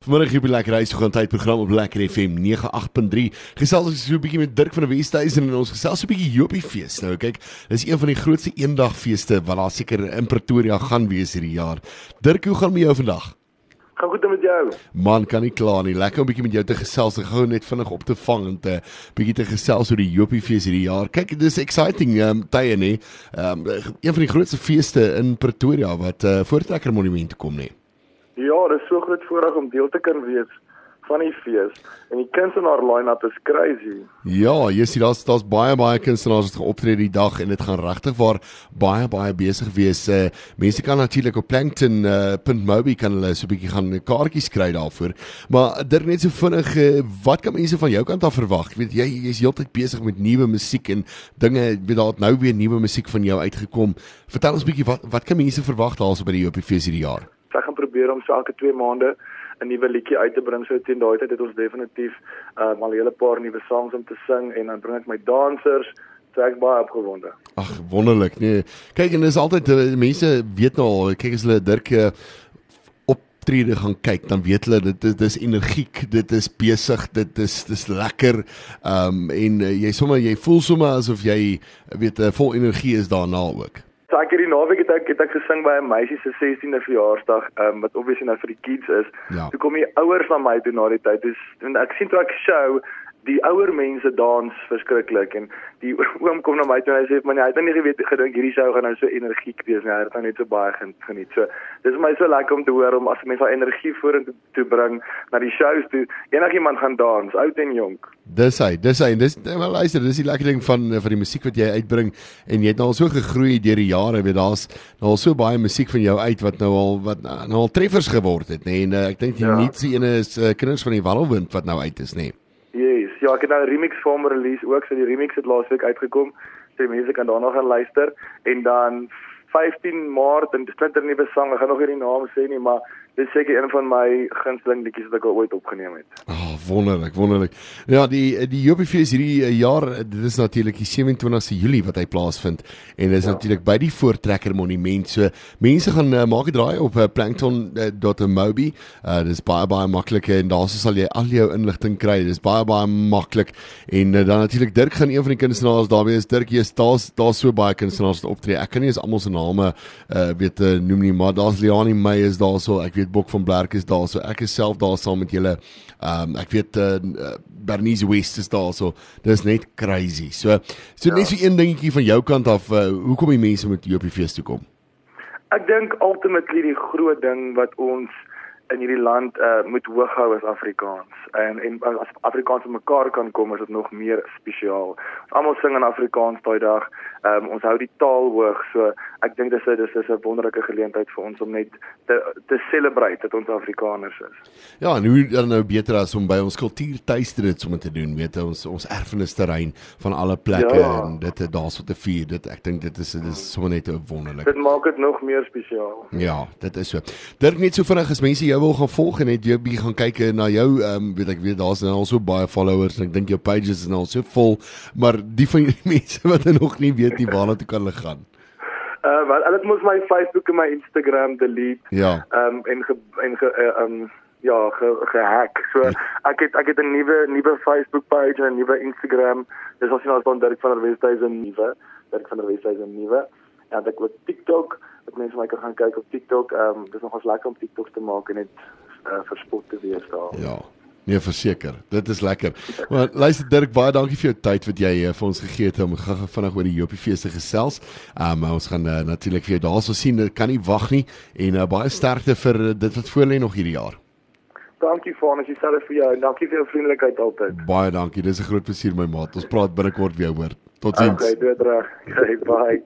Vanmiddag hier by Lekker Reis gaan tyd program op Lekker FM 98.3. Gesels ons so 'n bietjie met Dirk van der Westhuizen en ons gesels so 'n bietjie Jopie fees. Nou kyk, dis een van die grootste eendagfeeste wat daar seker in Pretoria gaan wees hierdie jaar. Dirk, hoe gaan met jou vandag? Gaan goed met jou. Man, kan nie kla nie. Lekker om 'n bietjie met jou te gesels. Ek gou net vinnig op te vang en te bietjie te gesels oor die Jopie fees hierdie jaar. Kyk, dis exciting um tye nê. Um een van die grootste feeste in Pretoria wat uh, voortrekker monument kom nê. Ja, dit is so groot voorreg om deel te kan wees van die fees en die kunstenaar line-up is crazy. Ja, jy sien daar's daar's baie baie kunstenaars wat geoptree die dag en dit gaan regtig waar baie baie besig wees. Uh, mense kan natuurlik op plankton.mobi uh, kan hulle so 'n bietjie gaan kaartjies kry daarvoor. Maar dit net so vinnig uh, wat kan mense van jou kant af verwag? Ek weet jy jy's heeltyd besig met nuwe musiek en dinge, weet daar nou weer nuwe musiek van jou uitgekom. Vertel ons 'n bietjie wat wat kan mense verwag daarso by die Jopie fees hierdie jaar? Ek gaan probeer om so elke 2 maande 'n nuwe liedjie uit te bring. So teen daai tyd het ons definitief uh, al 'n hele paar nuwe songs om te sing en dan bring ek my dansers So ek baie opgewonde. Ag wonderlik. Nee. Kyk en dis altyd mense weet nou al, kyk as hulle Dirk uh, optrede gaan kyk, dan weet hulle dit is dis energiek, dit is besig, dit is dis lekker. Ehm um, en uh, jy sommer jy voel sommer asof jy weet uh, vol energie is daarna ook. So ek hierdie naweek het ek het ek gesing by 'n meisie se 16de verjaarsdag, um, wat obviously nou vir die kids is. Ja. Toe kom die ouers na my toe na die tyd. Dis en ek sien toe ek show die ouer mense dans verskriklik en die oom kom na my toe en hy sê man hy het nou nie geweet gedink hierdie show gaan nou so energiek wees nie hy het nou net so baie geniet so dis vir my so lekker om te hoor om as mense al energie vorentoe toe bring na die shows toe enigiemand gaan dans oud en jonk dis hy dis hy dis wel luister dis die lekker ding van van die musiek wat jy uitbring en jy het nou al so gegroei deur die jare weet daar's nou al so baie musiek van jou uit wat nou al wat nou al treffers geword het nê nee? en uh, ek dink die ja. nuutste ene is uh, kinders van die Wandelwind wat nou uit is nê nee? Yes, ja, ek het nou 'n remix vorm release ook, so die remix het laasweek uitgekom. So mense kan daarna gaan luister en dan 15 Maart en dis 'n nuwe sang. Ek gaan nog nie die naam sê nie, maar dis seker een van my gunsteling liedjies wat ek al ooit opgeneem het. Oh, wonderlik, wonderlik. Ja, die die Joppiefees hierdie eh, jaar, dit is natuurlik die 27ste Julie wat hy plaasvind en dit is ja. natuurlik by die Voortrekker Monument. So mense gaan uh, maak 'n draai op uh, plankton.mobi. Uh, dit is baie baie maklik en daar sal jy al jou inligting kry. Dit is baie baie maklik en uh, dan natuurlik Dirk gaan een van die kunstenaars daarby is. Dirk, jy's daar's daar's so baie kunstenaars wat optree. Ek kan nie eens almal se name uh weet uh, noem nie, maar daar's Liani May is daarso. Ek weet Bok van Blerk is daar. So ek is self daar saam met julle. Ehm um, ek weet uh, Bernice West is daar. So dis net crazy. So so ja. net so een dingetjie van jou kant af. Uh, hoekom die mense moet hier op die fees toe kom? Ek dink ultimately die groot ding wat ons in hierdie land uh, moet hoog hou as Afrikaans. En en as Afrikaans mekaar kan kom, is dit nog meer spesiaal. Ons almal sing in Afrikaans daai dag. Um, ons hou die taal hoog. So ek dink dis dis is 'n wonderlike geleentheid vir ons om net te te celebrate dat ons Afrikaners is. Ja, en hoe dan nou beter as om by ons kultuurtuiste dit sommer te doen, weet ons ons erfenisterrein van alle plekke ja. en dit daarso te vier. Dit ek dink dit is dit is sommer net wonderlik. Dit maak dit nog meer spesiaal. Ja, dit is so. Dirk net so vinnig as mense jou wil gaan volg en net jy bietjie gaan kyk na jou ehm um, weet ek weet daar's nou al so baie followers en ek dink jou pages is nou al so vol, maar die van die mense wat nog nie weet nie waarna toe kan hulle gaan. Uh wel, hulle moet my Facebook en my Instagram delete. Ja. Ehm um, en ge, en ge, uh, um, ja, ge, gehack. So ja. ek het ek het 'n nuwe nuwe Facebook page en 'n nuwe Instagram. Dis as jy nou van Dirk van der Westhuizen nuwe, Dirk van der Westhuizen nuwe. En ek het TikTok, ek mense my kan gaan kyk op TikTok. Ehm um, dis nogals lekker om TikToks te maak en net uh, verspot te wees daar. Ja. Nee, verseker. Dit is lekker. Maar luister Dirk, baie dankie vir jou tyd wat jy uh, vir ons gegee het om gou vinnig oor die Jopie fees te gesels. Um ons gaan uh, natuurlik vir jou daarso sien. Dit kan nie wag nie en uh, baie sterkte vir dit wat voor lê nog hierdie jaar. Dankie vir ons, dieselfde vir jou en dankie vir jou vriendelikheid altyd. Baie dankie. Dis 'n groot plesier my maat. Ons praat binnekort weer hoor. Totsiens. Okay, dit reg. Okay, bye.